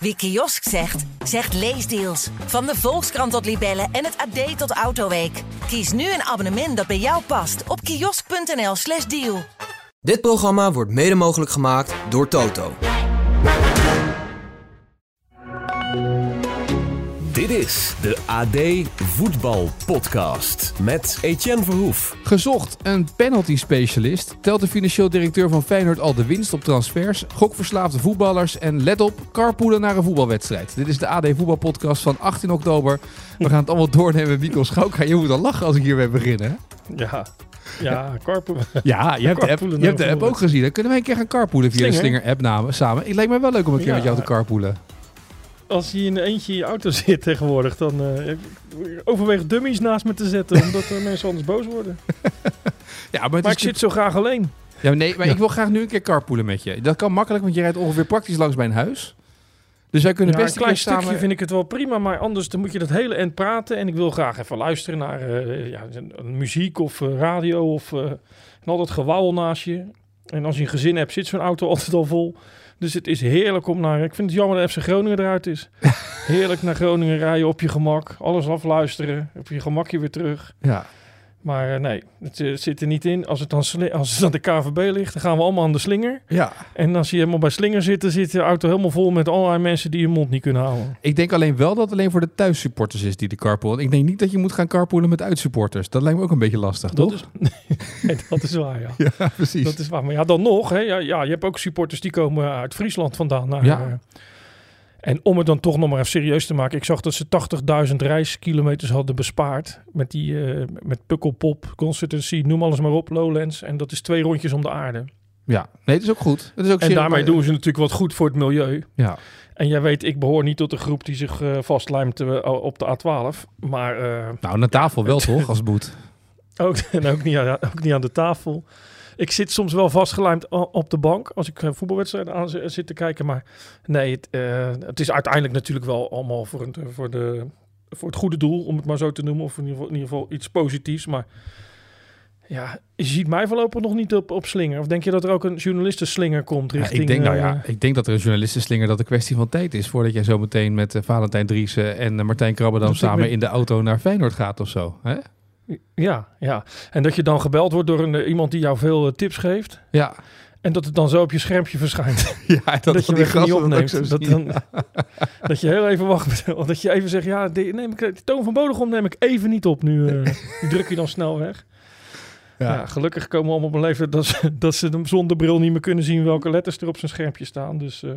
Wie kiosk zegt, zegt leesdeals. Van de Volkskrant tot Libellen en het AD tot Autoweek. Kies nu een abonnement dat bij jou past op kiosk.nl/slash deal. Dit programma wordt mede mogelijk gemaakt door Toto. Dit is de AD Voetbal Podcast met Etienne Verhoef. Gezocht, een penalty specialist. Telt de financieel directeur van Feyenoord al de winst op transfers? Gokverslaafde voetballers en let op, carpoolen naar een voetbalwedstrijd. Dit is de AD Voetbal Podcast van 18 oktober. We gaan het allemaal doornemen met Mikkel Schouka. Je moet al lachen als ik hiermee beginnen. hè? Ja, ja, carpoolen. Ja, je hebt de app, je hebt de app ook gezien. Dan kunnen wij een keer gaan carpoolen via de Slinger. Slinger-app namen, samen. Het lijkt mij wel leuk om een keer Ja. met jou te carpoolen. Als je in eentje in je auto zit tegenwoordig, dan eh, overweeg dummies naast me te zetten, omdat eh, mensen anders boos worden. Ja, maar, ik zit zo graag alleen. Ja, nee, maar ik wil graag nu een keer carpoolen met je. Dat kan makkelijk, want je rijdt ongeveer praktisch langs mijn huis. Dus wij kunnen Ja, best een klein stukje samen... vind ik het wel prima, maar anders dan moet je dat hele end praten. En ik wil graag even luisteren naar eh, ja, muziek of eh, radio of en al dat gewauwel naast je. En als je een gezin hebt, zit zo'n auto altijd al vol. Dus het is heerlijk om naar... Ik vind het jammer dat FC Groningen eruit is. heerlijk naar Groningen rijden op je gemak. Alles afluisteren. Op je gemakje weer terug. Ja. Maar eh, nee, het eh, zit er niet in. Als het, dan als het aan de KVB ligt, dan gaan we allemaal aan de slinger. ja. En als je helemaal bij slinger zit, dan zit de auto helemaal vol met allerlei mensen die je mond niet kunnen houden. Ik denk alleen wel dat het alleen voor de thuissupporters is die de carpoolen. Ik denk niet dat je moet gaan carpoolen met uitsupporters. Dat lijkt me ook een beetje lastig, Dat toch? is, nee, dat is waar, ja. Ja, precies. Dat is waar. Maar ja, dan nog, hè, ja, ja, je hebt ook supporters die komen uit Friesland vandaan. Naar, Ja. eh, en om het dan toch nog maar even serieus te maken. Ik zag dat ze 80.000 reiskilometers hadden bespaard. Met die eh, met Pukkelpop, Constituency, noem alles maar op, Lowlands. En dat is twee rondjes om de aarde. Ja, nee, het is ook goed. Het is ook En daarmee doen ze natuurlijk wat goed voor het milieu. Ja. En jij weet, ik behoor niet tot de groep die zich eh, vastlijmt eh, op de A12. Maar Nou, naar tafel wel toch, als moet. ook, en ook, niet aan, ook niet aan de tafel. Ik zit soms wel vastgelijmd op de bank als ik eh, voetbalwedstrijden aan zi- zit te kijken. Maar nee, het, eh, het is uiteindelijk natuurlijk wel allemaal voor, een, voor, de, voor het goede doel, om het maar zo te noemen. Of in ieder geval, in ieder geval iets positiefs. Maar ja, je ziet mij voorlopig nog niet op, op slinger. Of denk je dat er ook een journalistenslinger komt Ja, richting... ik, denk, nou eh, ja, ik denk dat er een journalistenslinger dat een kwestie van tijd is... voordat jij zo meteen met eh, Valentijn Driessen en eh, Martijn Dat ik samen met- in de auto naar Feyenoord gaat of zo. Hè? Ja, ja. En dat je dan gebeld wordt door een, eh, iemand die jou veel eh, tips geeft. Ja, En dat het dan zo op je schermpje verschijnt. ja Dat, dat, je even niet dat opneemt. Dat, dan, dat je heel even wacht. Dat je even zegt, ja, neem ik, de toon van Bodegom neem ik even niet op. Nu eh, die druk je dan snel weg. Ja. Ja. gelukkig komen we allemaal op een leeftijd dat ze, dat ze hem zonder bril niet meer kunnen zien welke letters er op zijn schermpje staan. Dus eh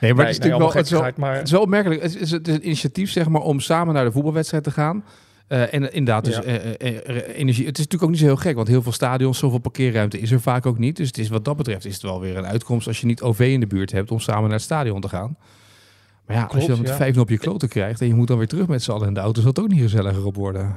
Nee, maar nee, het is natuurlijk allemaal wel, het is wel, maar het is wel opmerkelijk. Het is, het is een initiatief zeg maar, om samen naar de voetbalwedstrijd te gaan. Eh, en inderdaad, dus Ja. eh, eh, energie. Het is natuurlijk ook niet zo heel gek, want heel veel stadions, zoveel parkeerruimte is er vaak ook niet. Dus het is, wat dat betreft is het wel weer een uitkomst als je niet OV in de buurt hebt om samen naar het stadion te gaan. Maar ja, als je dan met ja. vijf op je kloten krijgt en je moet dan weer terug met z'n allen in de auto, zal het ook niet gezelliger op worden.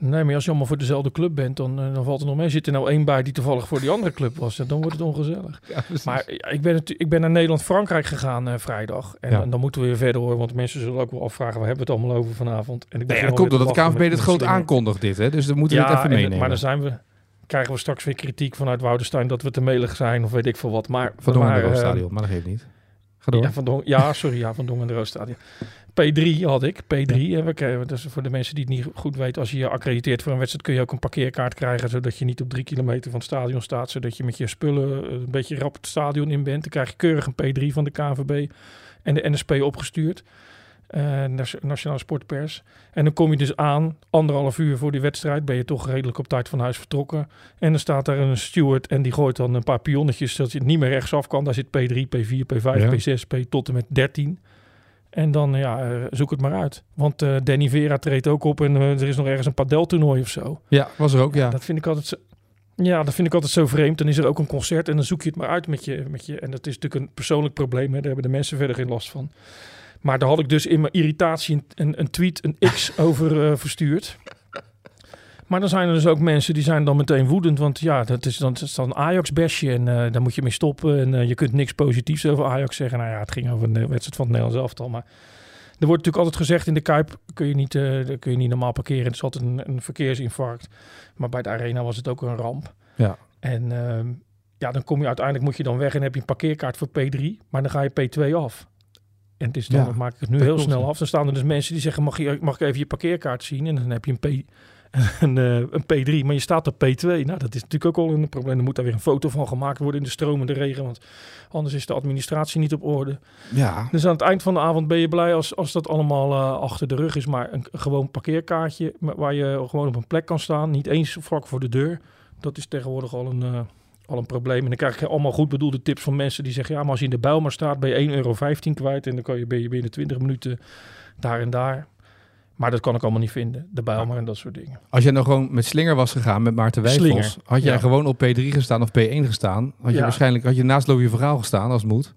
Nee, maar als je allemaal voor dezelfde club bent, dan, eh, dan valt er nog mee. Zit er nou één bij die toevallig voor die andere club was, dan wordt het ongezellig. Maar ik ben, ik ben naar Nederland-Frankrijk gegaan eh, vrijdag. En, Ja. dan- dan moeten we weer verder hoor, want mensen zullen ook wel afvragen, waar hebben we het allemaal over vanavond? En ik Nee, dat komt omdat de lachen KNVB dit groot aankondigt dit, hè? dus dan moeten we Ja, het even en- meenemen. maar dan zijn we, krijgen we straks weer kritiek vanuit Woudenstein dat we te melig zijn of weet ik veel wat. Maar, Van Dongen maar, en eh, Stadion, maar dat geeft niet. Ga door. Ja, van Dong, ja, sorry, ja, van Dong en de Roosstadion. P3 had ik, P3. hè, we dus voor de mensen die het niet goed weten, als je je accrediteert voor een wedstrijd, kun je ook een parkeerkaart krijgen, zodat je niet op drie kilometer van het stadion staat, zodat je met je spullen eh, een beetje rap het stadion in bent. Dan krijg je keurig een P3 van de KNVB en de NSP opgestuurd. nas- Nationale Sportpers. En dan kom je dus aan, anderhalf uur voor die wedstrijd, ben je toch redelijk op tijd van huis vertrokken. En dan staat daar een steward en die gooit dan een paar pionnetjes, zodat je niet meer rechtsaf kan. Daar zit P3, P4, P5, Ja. P6, P tot en met 13. En dan, ja, eh, zoek het maar uit. Want eh, Danny Vera treedt ook op en eh, er is nog ergens een padeltoernooi of zo. Ja, was er ook, ja. Dat vind ik altijd zo... Ja, dat vind ik altijd zo vreemd. Dan is er ook een concert en dan zoek je het maar uit met je. Met je en dat is natuurlijk een persoonlijk probleem. Hè. Daar hebben de mensen verder geen last van. Maar daar had ik dus in mijn irritatie een, een, tweet, een X over verstuurd. Maar dan zijn er dus ook mensen die zijn dan meteen woedend. Want ja, dat is dan, dat is dan een Ajax-besje en eh daar moet je mee stoppen. En eh, je kunt niks positiefs over Ajax zeggen. Nou ja, het ging over een wedstrijd van het Nederlands elftal. Maar er wordt natuurlijk altijd gezegd in de Kuip kun je niet, eh, kun je niet normaal parkeren. Het is altijd een, een verkeersinfarct. Maar bij de Arena was het ook een ramp. Ja. En ehm, ja, dan kom je uiteindelijk moet je dan weg en heb je een parkeerkaart voor P3. Maar dan ga je P2 af. En het is dan, Ja, maak ik het nu heel klopt, snel af. Dan staan er dus mensen die zeggen, mag, je, mag ik even je parkeerkaart zien? En dan heb je een, P, een, eh, een P3, maar je staat op P2. Nou, dat is natuurlijk ook al een probleem. Er moet daar weer een foto van gemaakt worden in de stromende regen, want anders is de administratie niet op orde. Ja, Dus aan het eind van de avond ben je blij als, als dat allemaal eh, achter de rug is. Maar een gewoon parkeerkaartje waar je gewoon op een plek kan staan. Niet eens vlak voor de deur. Dat is tegenwoordig al een, eh, al een probleem. En dan krijg je allemaal goed bedoelde tips van mensen die zeggen... ja, maar als je in de Bijlmer staat ben je 1,15 euro kwijt... en dan kan je, ben je binnen 20 minuten daar en daar. Maar dat kan ik allemaal niet vinden. De Bijlmer en dat soort dingen. als jij nou gewoon met slinger was gegaan met Maarten Wijfels, Slinger, had jij ja. gewoon op P3 gestaan of P1 gestaan, had je Ja. waarschijnlijk had je naast je verhaal gestaan als het moet.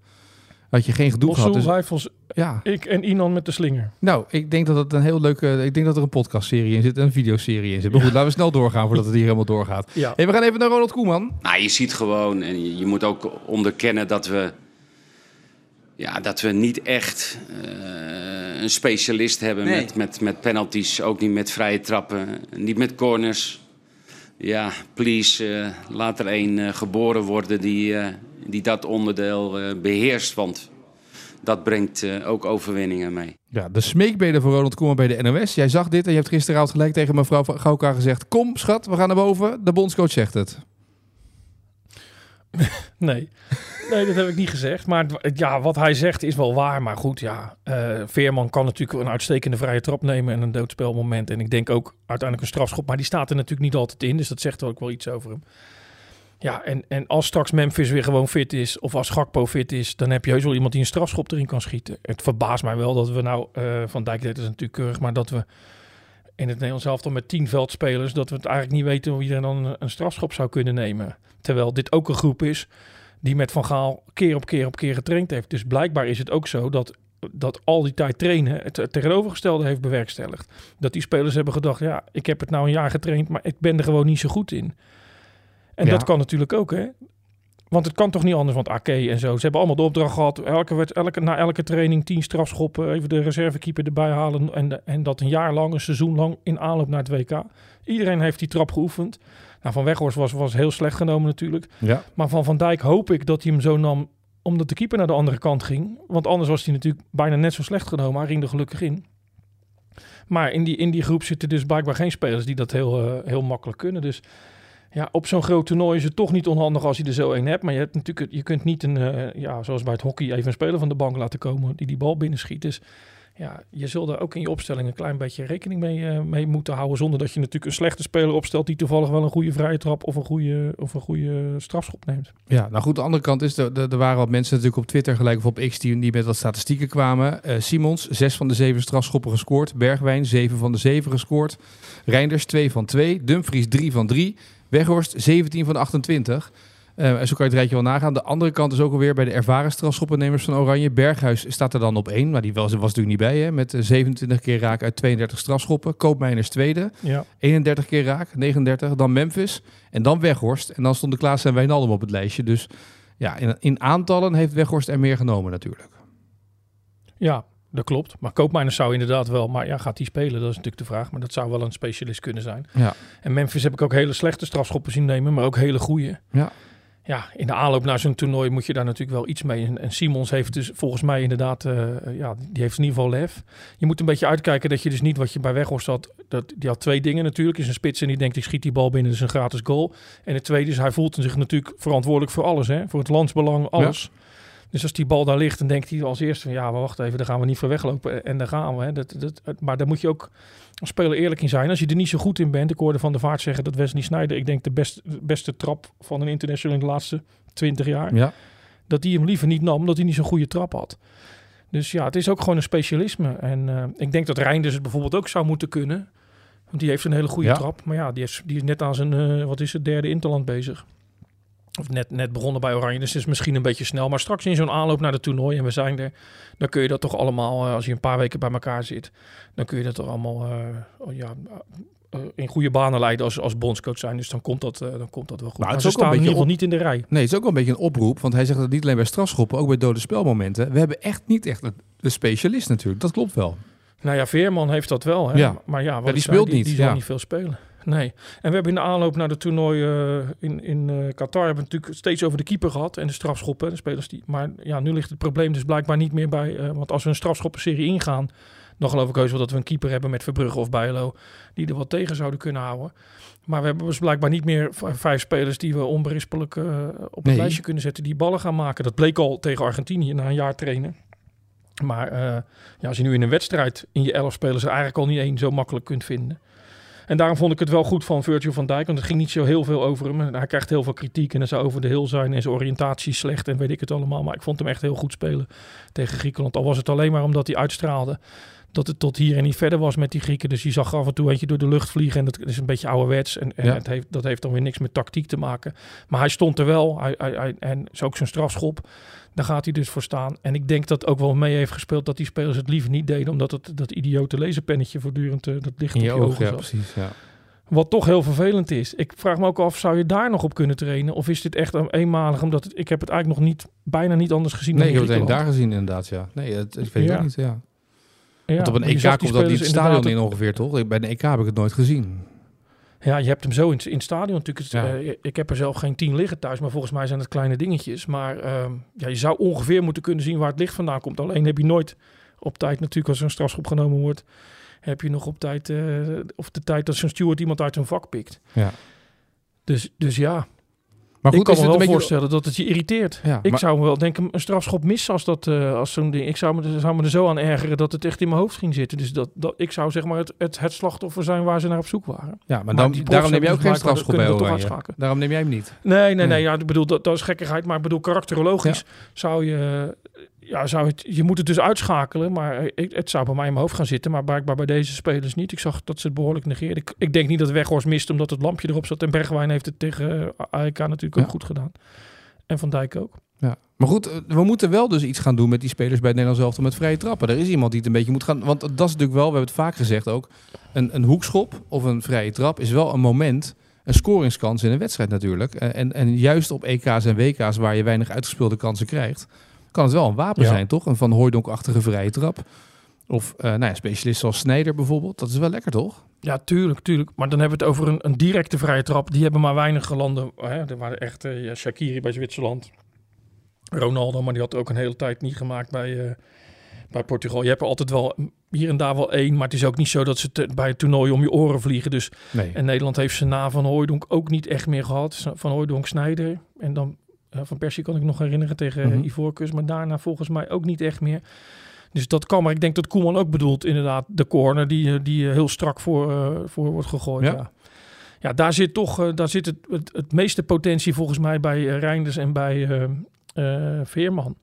Had je geen gedoe gehad. Dus, Wijfels, ja, ik en Inan met de slinger. nou, ik denk dat het een heel leuke, ik denk dat er een podcastserie in zit en een videoserie in zit. Maar goed, laten we snel doorgaan voordat het hier helemaal doorgaat. Ja. Hey, we gaan even naar Ronald Koeman. Nou, je ziet gewoon, en je moet ook onderkennen dat we, ja, dat we niet echt eh, een specialist hebben Nee. met, met, met penalties. Ook niet met vrije trappen, niet met corners. Ja, please, eh, laat er een eh, geboren worden die, eh, die dat onderdeel eh, beheerst. Want dat brengt eh, ook overwinningen mee. Ja, de smeekbeden van Ronald Koeman bij de NOS. Jij zag dit en je hebt gisteravond gelijk tegen mevrouw van Gauka gezegd... Kom, schat, we gaan naar boven. De bondscoach zegt het. Nee. nee, dat heb ik niet gezegd. Maar ja, wat hij zegt is wel waar. Maar goed, ja. eh, Veerman kan natuurlijk een uitstekende vrije trap nemen en een doodspelmoment. En ik denk ook uiteindelijk een strafschop. Maar die staat er natuurlijk niet altijd in. Dus dat zegt ook wel iets over hem. Ja, en, en als straks Memphis weer gewoon fit is, of als Gakpo fit is, dan heb je heus wel iemand die een strafschop erin kan schieten. Het verbaast mij wel dat we nou, eh, Van Dijk deed het natuurlijk keurig, maar dat we in het Nederlands elftal met tien veldspelers, dat we het eigenlijk niet weten wie er dan een, strafschop zou kunnen nemen. Terwijl dit ook een groep is die met Van Gaal keer op keer op keer getraind heeft. Dus blijkbaar is het ook zo dat, dat al die tijd trainen het, het tegenovergestelde heeft bewerkstelligd. Dat die spelers hebben gedacht, ja, ik heb het nou een jaar getraind, maar ik ben er gewoon niet zo goed in. En Ja. dat kan natuurlijk ook, hè. Want het kan toch niet anders, want AK en zo. Ze hebben allemaal de opdracht gehad. Elke, wed- elke, na elke training tien strafschoppen. Even de reservekeeper erbij halen. En, en dat een jaar lang, een seizoen lang in aanloop naar het WK. Iedereen heeft die trap geoefend. Nou, van Weghorst was, was heel slecht genomen natuurlijk. Ja. Maar van Van Dijk hoop ik dat hij hem zo nam omdat de keeper naar de andere kant ging. Want anders was hij natuurlijk bijna net zo slecht genomen. Hij ging er gelukkig in. Maar in die, in die groep zitten dus blijkbaar geen spelers die dat heel, eh, heel makkelijk kunnen. Dus ja, op zo'n groot toernooi is het toch niet onhandig als je er zo een hebt. Maar je, hebt natuurlijk, je kunt niet een, eh, ja, zoals bij het hockey, even een speler van de bank laten komen die die bal binnenschiet. Dus ja, je zult daar ook in je opstelling een klein beetje rekening mee, eh, mee moeten houden. Zonder dat je natuurlijk een slechte speler opstelt die toevallig wel een goede vrije trap of een goede, of een goede strafschop neemt. Ja, nou goed, de andere kant is, er, waren wat mensen natuurlijk op Twitter gelijk of op X die, die met wat statistieken kwamen. Eh, Simons, zes van de zeven strafschoppen gescoord. Bergwijn, zeven van de zeven gescoord. Reinders, twee van twee. Dumfries, drie van drie. Weghorst, 17 van 28. Eh, en zo kan je het rijtje wel nagaan. De andere kant is ook alweer bij de ervaren strafschoppennemers van Oranje. Berghuis staat er dan op één, maar die was, was natuurlijk niet bij. Hè, met eh, 27 keer raak uit 32 strafschoppen. Koopmeiners tweede. Ja, 31 keer raak, 39. Dan Memphis en dan Weghorst. En dan stonden Klaas en Wijnaldum op het lijstje. Dus ja, in, in aantallen heeft Weghorst er meer genomen natuurlijk. ja, dat klopt. Maar Koopmeiners zou inderdaad wel, maar ja, gaat hij spelen? Dat is natuurlijk de vraag. Maar dat zou wel een specialist kunnen zijn. Ja. En Memphis heb ik ook hele slechte strafschoppen zien nemen, maar ook hele goede. Ja. Ja, in de aanloop naar zo'n toernooi moet je daar natuurlijk wel iets mee. En, en Simons heeft dus volgens mij inderdaad, eh, ja, die heeft in ieder geval lef. Je moet een beetje uitkijken dat je dus niet wat je bij Weghorst had. Dat, die had twee dingen natuurlijk. Is een spits en die denkt ik schiet die bal binnen, dus een gratis goal. En het tweede is hij voelt zich natuurlijk verantwoordelijk voor alles. Hè? Voor het landsbelang, alles. Dus als die bal daar ligt, dan denkt hij als eerste van ja, maar wacht even, daar gaan we niet voor weglopen. En daar gaan we. Hè. Dat, dat, maar daar moet je ook speler eerlijk in zijn. Als je er niet zo goed in bent, ik hoorde Van de Vaart zeggen dat Wesley Sneijder, ik denk de best, beste trap van een international in de laatste 20 jaar, Ja. dat hij hem liever niet nam, omdat hij niet zo'n goede trap had. Dus ja, het is ook gewoon een specialisme. En eh, ik denk dat Reinders het bijvoorbeeld ook zou moeten kunnen. Want die heeft een hele goede Ja. trap. Maar ja, die is, die is net aan zijn, eh, wat is het, derde interland bezig. Of net, net begonnen bij Oranje, dus het is misschien een beetje snel. Maar straks in zo'n aanloop naar de toernooi en we zijn er, dan kun je dat toch allemaal, eh, als je een paar weken bij elkaar zit, dan kun je dat toch allemaal eh, oh ja, eh, in goede banen leiden als, als bondscoach zijn. Dus dan komt dat, dan komt dat wel goed. Maar Maar, het is ze ook staan een in ieder geval niet in de rij. Nee, het is ook wel een beetje een oproep. Want hij zegt dat niet alleen bij strafschoppen, ook bij dode spelmomenten. We hebben echt niet echt een, specialist natuurlijk. Dat klopt wel. Nou ja, Veerman heeft dat wel. Hè? Ja. Maar ja, wat die zei, speelt die, niet, Die zal ja. niet veel spelen. Nee. En we hebben in de aanloop naar de toernooi eh, in, in eh, Qatar hebben we natuurlijk steeds over de keeper gehad en de strafschoppen, de spelers die. Maar ja, nu ligt het probleem dus blijkbaar niet meer bij. eh, want als we een strafschoppenserie ingaan, dan geloof ik heus wel dat we een keeper hebben met Verbrugge of Bijlo die er wat tegen zouden kunnen houden. Maar we hebben dus blijkbaar niet meer vijf spelers die we onberispelijk op het Nee. lijstje kunnen zetten die ballen gaan maken. Dat bleek al tegen Argentinië na een jaar trainen. Maar ja, als je nu in een wedstrijd in je elf spelers er eigenlijk al niet één zo makkelijk kunt vinden. En daarom vond ik het wel goed van Virgil van Dijk. Want het ging niet zo heel veel over hem. Hij krijgt heel veel kritiek. En het zou over de heel zijn. En zijn oriëntatie slecht. En weet ik het allemaal. Maar ik vond hem echt heel goed spelen tegen Griekenland. Al was het alleen maar omdat hij uitstraalde. Dat het tot hier en niet verder was met die Grieken. Dus je zag af en toe eentje door de lucht vliegen. En dat is een beetje ouderwets. En, en Ja. het heeft, dat heeft dan weer niks met tactiek te maken. Maar hij stond er wel. Hij, hij, hij- en is ook zijn strafschop. Daar gaat hij dus voor staan. En ik denk dat ook wel mee heeft gespeeld dat die spelers het liever niet deden. Omdat het, dat idiote laserpennetje voortdurend eh, dat licht In op je je ogen ogen, ja, precies. Ja. Wat toch heel vervelend is. Ik vraag me ook af, zou je daar nog op kunnen trainen? Of is dit echt een eenmalig? Omdat het, ik heb het eigenlijk nog niet, bijna niet anders gezien Nee, ik dan heb het alleen daar gezien inderdaad, ja. Nee, het, ik weet Ja. het niet, ja. Ja, Want op een EK die komt dat niet het stadion in ongeveer, toch? Bij een EK heb ik het nooit gezien. Ja, je hebt hem zo in, in het stadion natuurlijk. Ja. eh, ik heb er zelf geen tien liggen thuis, maar volgens mij zijn het kleine dingetjes. Maar ehm, ja, je zou ongeveer moeten kunnen zien waar het licht vandaan komt. Alleen heb je nooit op tijd natuurlijk als er een strafschop genomen wordt, heb je nog op tijd eh, of de tijd dat zo'n steward iemand uit zijn vak pikt. Ja. Dus, dus ja, Maar ik goed, kan is me wel beetje... voorstellen dat het je irriteert. Ja, Ik maar- zou me wel denken een strafschop missen als dat eh, als zo'n ding. Ik zou me, er- zou me er zo aan ergeren dat het echt in mijn hoofd ging zitten. Dus dat, dat ik zou zeg maar het, het, het slachtoffer zijn waar ze naar op zoek waren. Ja, maar, Maar dan, daarom neem je hebben ook geen strafschop bij toch. Daarom neem jij hem niet. Nee, nee, nee. Nee. Ja, ik bedoel, dat, dat is gekkigheid. Maar ik bedoel, karakterologisch zou je... Ja, zou het, je moet het dus uitschakelen, maar ik, het zou bij mij in mijn hoofd gaan zitten. Maar blijkbaar bij deze spelers niet. Ik zag dat ze het behoorlijk negeerden. Ik, ik denk niet dat Weghorst mist omdat het lampje erop zat. En Bergwijn heeft het tegen eh, AEK natuurlijk ook goed gedaan. En Van Dijk ook. Ja. Maar goed, eh, we moeten wel dus iets gaan doen met die spelers bij het Nederlands elftal met vrije trappen. Er is iemand die het een beetje moet gaan... Want dat is natuurlijk wel, we hebben het vaak gezegd ook... Een, een hoekschop of een vrije trap is wel een moment... Een scoringskans in een wedstrijd natuurlijk. En, en juist op EK's en WK's waar je weinig uitgespeelde kansen krijgt... kan het wel een wapen Ja. zijn, toch? Een Van Hooijdonk-achtige vrije trap. Of eh nou ja, specialist zoals Snijder bijvoorbeeld. Dat is wel lekker, toch? Ja, tuurlijk, tuurlijk. Maar dan hebben we het over een, een directe vrije trap. Die hebben maar weinig landen. Hè. Er waren echt eh, ja, Shakiri bij Zwitserland. Ronaldo, maar die had ook een hele tijd niet gemaakt bij, eh, bij Portugal. Je hebt er altijd wel hier en daar wel één. Maar het is ook niet zo dat ze te- bij het toernooi om je oren vliegen. Dus, Nee. en Nederland heeft ze na Van Hooijdonk ook niet echt meer gehad. Van Hooijdonk, Snijder. En dan eh, Van Persie kan ik nog herinneren tegen mm Ivoorkust. Maar daarna volgens mij ook niet echt meer. Dus dat kan, maar ik denk dat Koeman ook bedoelt inderdaad de corner die, eh, die eh, heel strak voor, eh, voor wordt gegooid. Ja. Ja. Ja. daar zit toch eh, daar zit het, het, het meeste potentie volgens mij bij eh, Reinders en bij eh, eh, Veerman.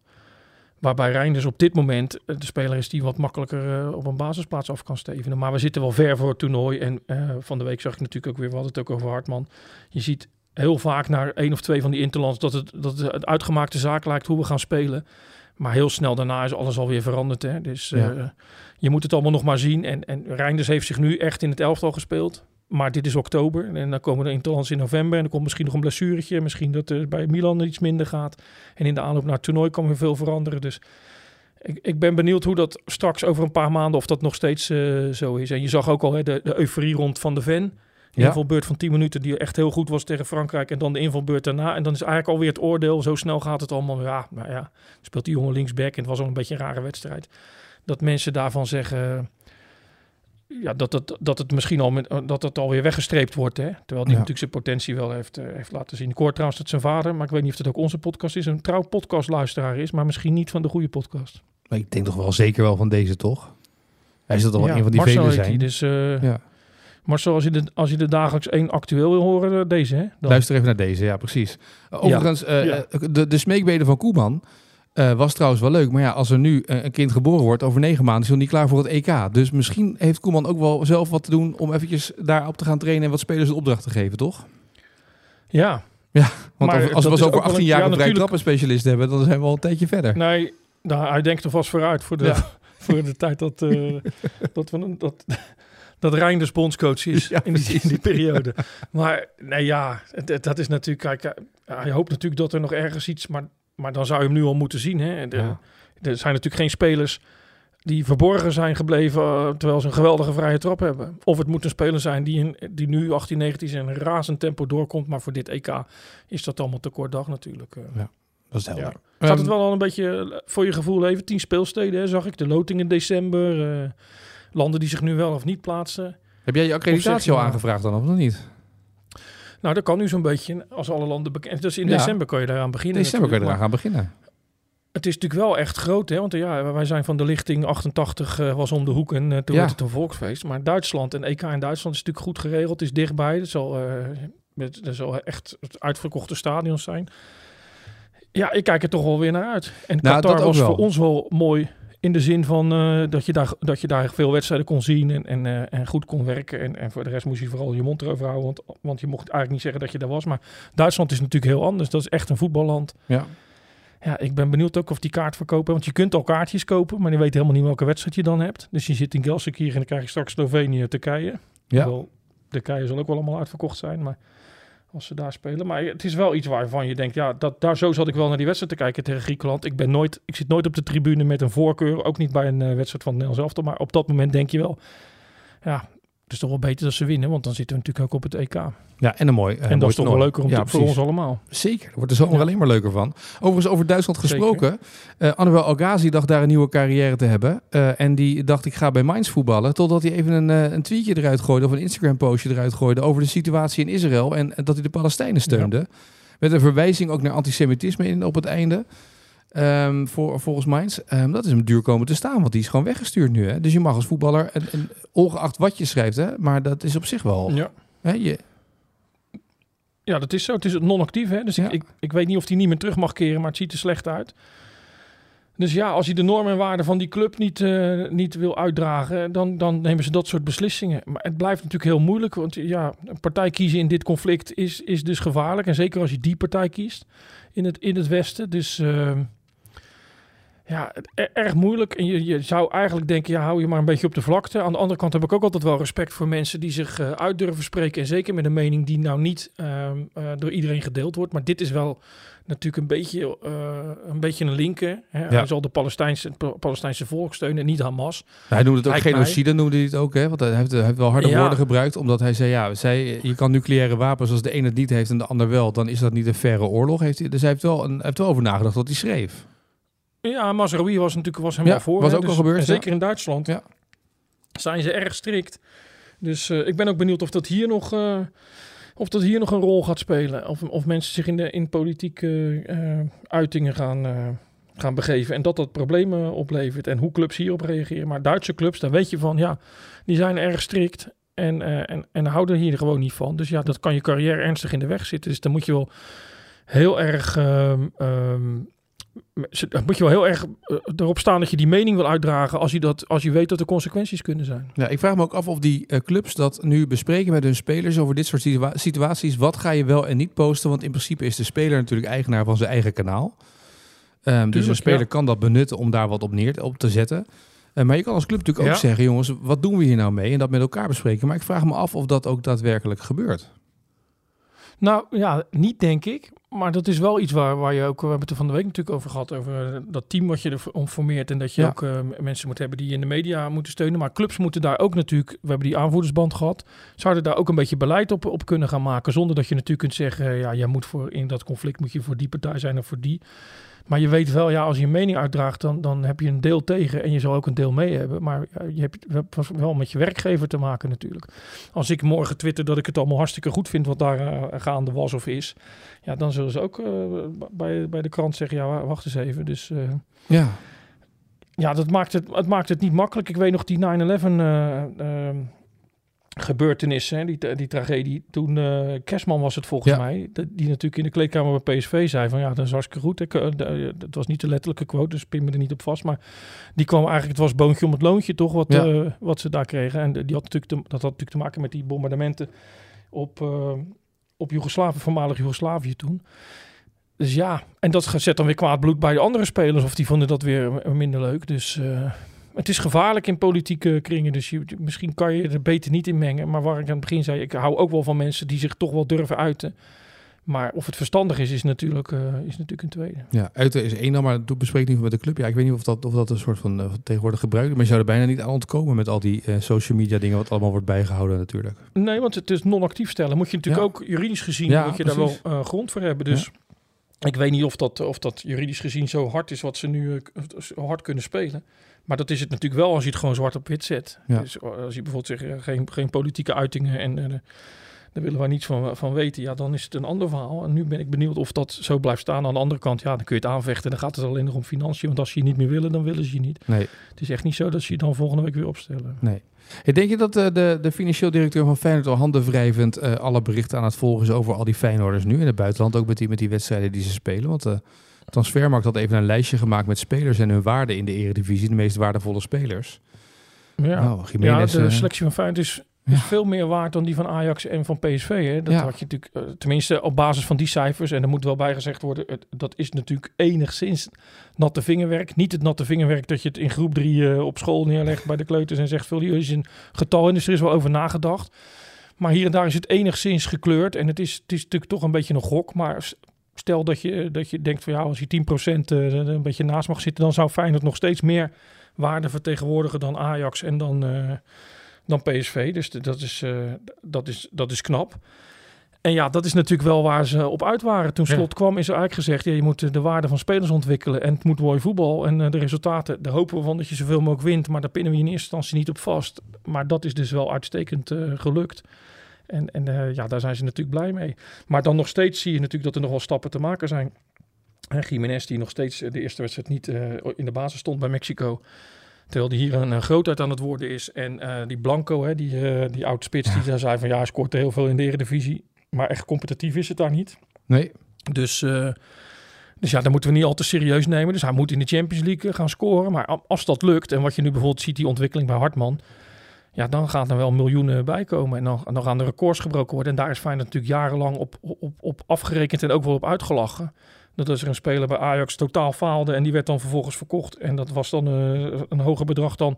Waarbij Reinders op dit moment eh, de speler is die wat makkelijker eh, op een basisplaats af kan stevenen. Maar we zitten wel ver voor het toernooi. En eh, van de week zag ik natuurlijk ook weer, we hadden het ook over Hartman. Je ziet heel vaak naar één of twee van die interlands dat het, dat het uitgemaakte zaak lijkt hoe we gaan spelen. Maar heel snel daarna is alles alweer veranderd. Hè? Dus eh, je moet het allemaal nog maar zien. En, en Reinders heeft zich nu echt in het elftal gespeeld. Maar dit is oktober en dan komen de interlands in november. En dan komt misschien nog een blessuretje. Misschien dat er bij Milan iets minder gaat. En in de aanloop naar het toernooi kan weer veel veranderen. Dus ik, ik ben benieuwd hoe dat straks over een paar maanden... of dat nog steeds eh, zo is. En je zag ook al hè, de, de euforie rond Van de Ven. De Ja. invalbeurt van 10 minuten die echt heel goed was tegen Frankrijk. En dan de invalbeurt daarna. En dan is eigenlijk alweer het oordeel. Zo snel gaat het allemaal. Ja, maar ja, speelt die jongen linksback. En het was al een beetje een rare wedstrijd. Dat mensen daarvan zeggen... Ja, dat, het dat het misschien al met, dat het alweer weggestreept wordt. Hè? Terwijl die Ja. natuurlijk zijn potentie wel heeft, eh, heeft laten zien. Ik hoor trouwens dat zijn vader, maar ik weet niet of het ook onze podcast is, een trouw podcastluisteraar is, maar misschien niet van de goede podcast. Maar ik denk toch wel zeker wel van deze, toch? Hij is dat al Ja, een van die Marcel vele zijn. die, dus, eh, Ja. Marcel, als je, de, als je de dagelijks één actueel wil horen, eh, deze hè? Dan. Luister even naar deze, ja precies. Uh, Overigens, eh, Ja. eh, de, de smeekbeden van Koeman eh, was trouwens wel leuk. Maar ja, als er nu eh, een kind geboren wordt over negen maanden, is hij niet klaar voor het EK. Dus misschien heeft Koeman ook wel zelf wat te doen om eventjes daarop te gaan trainen en wat spelers een opdracht te geven, toch? Ja, Want Maar als, we dat zo over ook wel 18 een- jaar ja, een trappenspecialist hebben, dan zijn we al een tijdje verder. nee, nou, hij denkt er vast vooruit voor de, Ja. voor de tijd dat, eh, dat, we, een- dat, dat Reinders bondscoach is Ja, in, die, in die periode. Maar nee, ja, dat is natuurlijk, kijk, eh, hij hoopt natuurlijk dat er nog ergens iets, maar, maar dan zou je hem nu al moeten zien. Hè? De, Ja. Er zijn natuurlijk geen spelers die verborgen zijn gebleven eh, terwijl ze een geweldige vrije trap hebben. Of het moet een speler zijn die, in, die nu 18, 19 is en een razend tempo doorkomt. Maar voor dit EK is dat allemaal te kort dag natuurlijk. eh. Dat is helder. Ja. Gaat het Ehm, wel al een beetje voor je gevoel even? Tien speelsteden, hè, zag ik. De loting in december. eh, landen die zich nu wel of niet plaatsen. Heb jij je accreditatie al aangevraagd dan of nog niet? Nou, dat kan nu zo'n beetje als alle landen bekend. Dus in Ja. december kan je daaraan beginnen. December kun je eraan gaan beginnen. Het is natuurlijk wel echt groot, hè? Want eh, ja, wij zijn van de lichting 88 eh, was om de hoek en eh, toen Ja. werd het een volksfeest. Maar Duitsland en EK in Duitsland is natuurlijk goed geregeld. Is dichtbij. Het zal, eh, het, zal echt het uitverkochte stadions zijn. Ja, ik kijk er toch wel weer naar uit. En Nou, Qatar was wel. voor ons wel mooi in de zin van eh, dat, je daar, dat je daar veel wedstrijden kon zien en, en, eh, en goed kon werken. En, en voor de rest moest je vooral je mond erover houden, want, want je mocht eigenlijk niet zeggen dat je daar was. Maar Duitsland is natuurlijk heel anders. Dat is echt een voetballand. Ja. Ja, ik ben benieuwd ook of die kaart verkopen. Want je kunt al kaartjes kopen, maar je weet helemaal niet welke wedstrijd je dan hebt. Dus je zit in Gelsenkirchen en dan krijg je straks Slovenië, Turkije. Ja. Wel, Turkije zal ook wel allemaal uitverkocht zijn, maar als ze daar spelen. Maar het is wel iets waarvan je denkt, ja, dat, daar zo zat ik wel naar die wedstrijd te kijken tegen Griekenland. Ik, ben nooit, ik zit nooit op de tribune met een voorkeur, ook niet bij een eh, wedstrijd van het Nederlands elftal. Maar op dat moment denk je wel, ja, het is toch wel beter dat ze winnen, want dan zitten we natuurlijk ook op het EK. Ja, en een mooi. eh, en mooi dat is toch wel leuker om ja, te, voor ons allemaal. Zeker, daar wordt de zomer Ja. alleen maar leuker van. Overigens, over Duitsland gesproken. eh Annabel Algazi dacht daar een nieuwe carrière te hebben. Eh, en die dacht, ik ga bij Mainz voetballen. Totdat hij even een, een tweetje eruit gooide of een Instagram-postje eruit gooide over de situatie in Israël. En, en dat hij de Palestijnen steunde. Met een verwijzing ook naar antisemitisme in, op het einde. Ehm, voor, volgens Mainz. Ehm, dat is hem duur komen te staan, want die is gewoon weggestuurd nu. Hè? Dus je mag als voetballer, en, en ongeacht wat je schrijft, hè, maar dat is op zich wel... Ja. Hè, je, Ja, dat is zo. Het is non-actief, hè? Dus Ja. ik, ik, ik weet niet of hij niet meer terug mag keren, maar het ziet er slecht uit. Dus ja, als hij de normen en waarden van die club niet, eh, niet wil uitdragen, dan, dan nemen ze dat soort beslissingen. Maar het blijft natuurlijk heel moeilijk, want ja, een partij kiezen in dit conflict is, is dus gevaarlijk. En zeker als je die partij kiest in het, in het Westen. Dus eh, ja, er- erg moeilijk. En je, je zou eigenlijk denken, ja, hou je maar een beetje op de vlakte. Aan de andere kant heb ik ook altijd wel respect voor mensen die zich eh, uit durven spreken. En zeker met een mening die nou niet ehm, eh, door iedereen gedeeld wordt. Maar dit is wel natuurlijk een beetje, eh, een, beetje een linker. Hè? Hij zal de Palestijnse, Pa- Palestijnse volk steunen, en niet Hamas. Hij noemde het ook Lijkt genocide, noemde hij het ook. Hè? Want hij heeft, hij heeft wel harde Ja. woorden gebruikt. Omdat hij zei, ja, zij, je kan nucleaire wapens als de een het niet heeft en de ander wel. Dan is dat niet een verre oorlog. Heeft hij, dus hij heeft wel, een, heeft wel over nagedacht wat hij schreef. Ja, Masraoui was natuurlijk was helemaal Ja, voor. was hè. ook al Dus- gebeurd, En ja. zeker in Duitsland Ja. zijn ze erg strikt. Dus eh, ik ben ook benieuwd of dat hier nog, eh, of dat hier nog een rol gaat spelen. Of, of mensen zich in, de, in politieke eh, uitingen gaan, gaan begeven. En dat dat problemen oplevert. En hoe clubs hierop reageren. Maar Duitse clubs, daar weet je van, ja, die zijn erg strikt. En, en, en houden hier gewoon niet van. Dus ja, dat kan je carrière ernstig in de weg zitten. Dus dan moet je wel heel erg... ehm, ehm, dan moet je wel heel erg eh, erop staan dat je die mening wil uitdragen als je, dat, als je weet dat er consequenties kunnen zijn. Ja, ik vraag me ook af of die eh, clubs dat nu bespreken met hun spelers over dit soort situa- situaties. Wat ga je wel en niet posten? Want in principe is de speler natuurlijk eigenaar van zijn eigen kanaal. Ehm, dus een speler ja. kan dat benutten om daar wat op neer op te zetten. Eh, maar je kan als club natuurlijk ook Ja. zeggen, jongens, wat doen we hier nou mee? En dat met elkaar bespreken. Maar ik vraag me af of dat ook daadwerkelijk gebeurt. Nou ja, niet denk ik. Maar dat is wel iets waar, waar je ook, we hebben het er van de week natuurlijk over gehad, over dat team wat je ervoor formeert. En dat je Ja. ook eh, mensen moet hebben die in de media moeten steunen. Maar clubs moeten daar ook natuurlijk, we hebben die aanvoerdersband gehad, zouden daar ook een beetje beleid op, op kunnen gaan maken. Zonder dat je natuurlijk kunt zeggen, ja, jij moet voor, in dat conflict moet je voor die partij zijn of voor die. Maar je weet wel, ja, als je een mening uitdraagt, dan, dan heb je een deel tegen en je zal ook een deel mee hebben. Maar je hebt wel met je werkgever te maken natuurlijk. Als ik morgen twitter dat ik het allemaal hartstikke goed vind wat daar eh, gaande was of is, ja, dan zullen ze ook eh, bij, bij de krant zeggen, ja, wa- wacht eens even. Dus eh, Ja, ja, dat maakt het, het maakt het niet makkelijk. Ik weet nog die 9-11 eh, gebeurtenissen, hè, die, die tragedie. Toen eh Kerstman was het volgens Ja. mij, die natuurlijk in de kleedkamer bij PSV zei van ja, dat is hartstikke goed. Ik, eh, Het was niet de letterlijke quote, dus pin me er niet op vast. Maar die kwam eigenlijk, het was boontje om het loontje toch, wat, Ja. eh, wat ze daar kregen. En die had natuurlijk te, dat had natuurlijk te maken met die bombardementen op, eh, op Joegoslavië, voormalig Joegoslavië toen. Dus ja, en dat zet dan weer kwaad bloed bij de andere spelers. Of die vonden dat weer minder leuk. Dus eh, het is gevaarlijk in politieke kringen. Dus je, misschien kan je er beter niet in mengen. Maar waar ik aan het begin zei, ik hou ook wel van mensen die zich toch wel durven uiten. Maar of het verstandig is, is natuurlijk, uh, is natuurlijk een tweede. Ja, uiten is één dan, maar doe bespreek niet met de club. Ja, ik weet niet of dat, of dat een soort van uh, tegenwoordig gebruikt Maar je zou er bijna niet aan ontkomen met al die uh, social media dingen, wat allemaal wordt bijgehouden natuurlijk. Nee, want het is non-actief stellen. Moet je natuurlijk ook juridisch gezien, ja, moet je precies. daar wel grond voor hebben. Dus ik weet niet of dat, of dat juridisch gezien zo hard is wat ze nu hard kunnen spelen. Maar dat is het natuurlijk wel als je het gewoon zwart op wit zet. Dus als je bijvoorbeeld zegt, geen, geen politieke uitingen en daar willen wij niets van, van weten. Ja, dan is het een ander verhaal. En nu ben ik benieuwd of dat zo blijft staan. Aan de andere kant, ja, dan kun je het aanvechten. Dan gaat het alleen nog om financiën. Want als je je niet meer willen, dan willen ze je niet. Nee. Het is echt niet zo dat ze je dan volgende week weer opstellen. Nee. Hey, denk je dat uh, de, de financieel directeur van Feyenoord al handenwrijvend uh, alle berichten aan het volgen is over al die Feyenoorders nu in het buitenland? Ook met die, met die wedstrijden die ze spelen? Want uh, Transfermarkt had even een lijstje gemaakt met spelers en hun waarde in de eredivisie. De meest waardevolle spelers. Ja, nou, ja de selectie van Feyenoord is is veel meer waard dan die van Ajax en van PSV. Hè? Dat had je natuurlijk, uh, tenminste op basis van die cijfers. En er moet wel bij gezegd worden, het, dat is natuurlijk enigszins natte vingerwerk. Niet het natte vingerwerk dat je het in groep drie uh, op school neerlegt bij de kleuters en zegt, veel hier is een getal en dus er is wel over nagedacht. Maar hier en daar is het enigszins gekleurd. En het is, het is natuurlijk toch een beetje een gok. Maar stel dat je, dat je denkt van ja, als je 10% uh, een beetje naast mag zitten, dan zou Feyenoord nog steeds meer waarde vertegenwoordigen dan Ajax en dan dan PSV. Dus dat is, uh, dat is, dat is knap. En ja, dat is natuurlijk wel waar ze op uit waren. Toen slot kwam, is er eigenlijk gezegd: ja, je moet de waarde van spelers ontwikkelen. En het moet mooi voetbal. En uh, de resultaten, daar hopen we van dat je zoveel mogelijk wint. Maar daar pinnen we in eerste instantie niet op vast. Maar dat is dus wel uitstekend gelukt. En, en ja, daar zijn ze natuurlijk blij mee. Maar dan nog steeds zie je natuurlijk dat er nog wel stappen te maken zijn. En Jiménez, die nog steeds de eerste wedstrijd niet in de basis stond bij Mexico. Terwijl die hier een, een grootheid aan het worden is. En uh, die Blanco, hè, die, die oud-spits, die zei van ja, hij scoort heel veel in de Eredivisie. Maar echt competitief is het daar niet. Nee. Dus, dus ja, dat moeten we niet al te serieus nemen. Dus hij moet in de Champions League gaan scoren. Maar als dat lukt, en wat je nu bijvoorbeeld ziet, die ontwikkeling bij Hartman. Ja, dan gaan er wel miljoenen bij komen. En dan, dan gaan de records gebroken worden. En daar is Feyenoord natuurlijk jarenlang op, op, op afgerekend en ook wel op uitgelachen. Dat is er een speler bij Ajax totaal faalde en die werd dan vervolgens verkocht. En dat was dan uh, een hoger bedrag dan,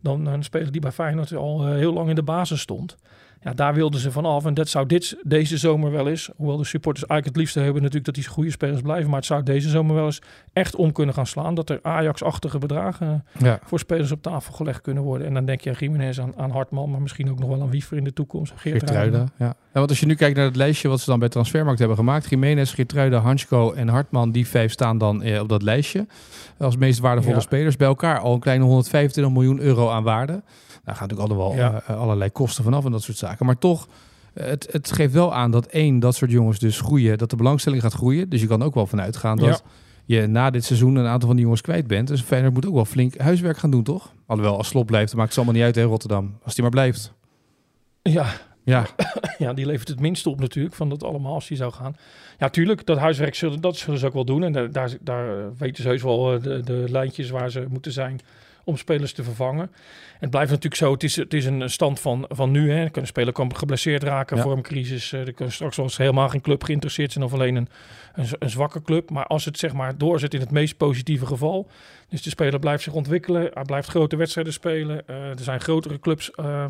dan een speler die bij Feyenoord al uh, heel lang in de basis stond. Ja, daar wilden ze vanaf. En dat zou dit, deze zomer wel eens, hoewel de supporters eigenlijk het liefste hebben natuurlijk dat die goede spelers blijven. Maar het zou deze zomer wel eens echt om kunnen gaan slaan. Dat er Ajax-achtige bedragen ja. voor spelers op tafel gelegd kunnen worden. En dan denk je aan Jiménez, aan, aan Hartman, maar misschien ook nog wel aan Wiever in de toekomst. Geertruiden. Ja. ja. want als je nu kijkt naar het lijstje wat ze dan bij Transfermarkt hebben gemaakt. Jiménez, Geertruiden, Hansko en Hartman, die vijf staan dan eh, op dat lijstje. Als meest waardevolle ja. spelers. Bij elkaar al een kleine 125 miljoen euro aan waarde. Daar gaan natuurlijk allemaal ja. uh, allerlei kosten vanaf en dat soort zaken. Maar toch, uh, het, het geeft wel aan dat één, dat soort jongens dus groeien, dat de belangstelling gaat groeien. Dus je kan ook wel vanuit gaan dat ja. je na dit seizoen een aantal van die jongens kwijt bent. Dus Feyenoord moet ook wel flink huiswerk gaan doen, toch? Alhoewel, als slot blijft, maakt het allemaal niet uit in Rotterdam. Als die maar blijft. Ja, ja. ja, die levert het minste op natuurlijk van dat allemaal als die zou gaan. Ja, tuurlijk, dat huiswerk zullen, dat zullen ze ook wel doen. En daar, daar, daar weten ze heus wel de, de lijntjes waar ze moeten zijn om spelers te vervangen. Het blijft natuurlijk zo, het is, het is een stand van, van nu. Hè. Kunnen speler kan geblesseerd raken ja. voor een crisis. Er kan straks wel helemaal geen club geïnteresseerd zijn of alleen een, een, een, zwakke club. Maar als het zeg maar doorzet in het meest positieve geval. Dus de speler blijft zich ontwikkelen. Hij blijft grote wedstrijden spelen. Uh, er zijn grotere clubs, uh,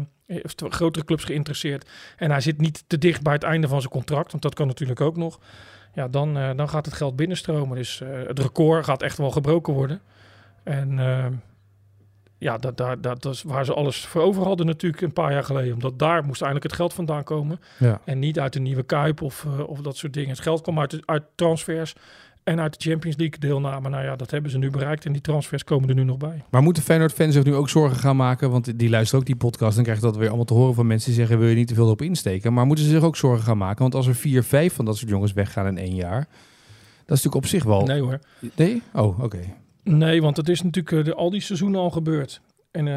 grotere clubs geïnteresseerd. En hij zit niet te dicht bij het einde van zijn contract. Want dat kan natuurlijk ook nog. Ja, dan, uh, dan gaat het geld binnenstromen. Dus het record gaat echt wel gebroken worden. En ja, dat, dat, dat, dat is waar ze alles voor over hadden natuurlijk een paar jaar geleden. Omdat daar moest eindelijk het geld vandaan komen. Ja. En niet uit een nieuwe Kuip of, uh, of dat soort dingen. Het geld kwam uit, uit transfers en uit de Champions League deelname. Nou ja, dat hebben ze nu bereikt en die transfers komen er nu nog bij. Maar moeten Feyenoord-fans zich nu ook zorgen gaan maken? Want die luisteren ook die podcast en krijgen dat weer allemaal te horen van mensen die zeggen... wil je niet te veel op insteken? Maar moeten ze zich ook zorgen gaan maken? Want als er vier, vijf van dat soort jongens weggaan in één jaar... dat is natuurlijk op zich wel... Nee hoor. Nee? Oh, oké. Okay. Nee, want het is natuurlijk uh, de, al die seizoenen al gebeurd. En uh,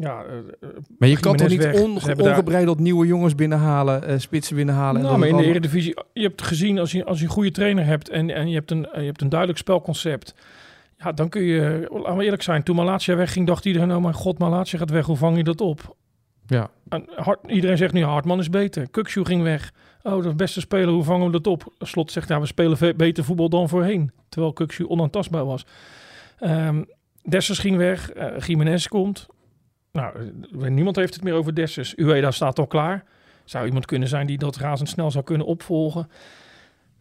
ja, uh, maar je kan toch niet on, ongebreideld daar... nieuwe jongens binnenhalen, spitsen binnenhalen? Nou, en maar in de Eredivisie, je hebt gezien als je, als je een goede trainer hebt en, en je, hebt een, je hebt een duidelijk spelconcept. Ja, dan kun je, laten we eerlijk zijn, toen Malatia wegging, dacht iedereen, oh mijn god, Malatia gaat weg, hoe vang je dat op? Ja. En iedereen zegt nu, Hartman is beter. Kukshoe ging weg. Oh, dat is beste speler, hoe vangen we dat op? Slot zegt, ja, we spelen beter voetbal dan voorheen. Terwijl Kukshoe onaantastbaar was. Um, Dessers ging weg, uh, Jiménez komt. Nou, niemand heeft het meer over Dessers. Ueda staat al klaar. Zou iemand kunnen zijn die dat razendsnel zou kunnen opvolgen?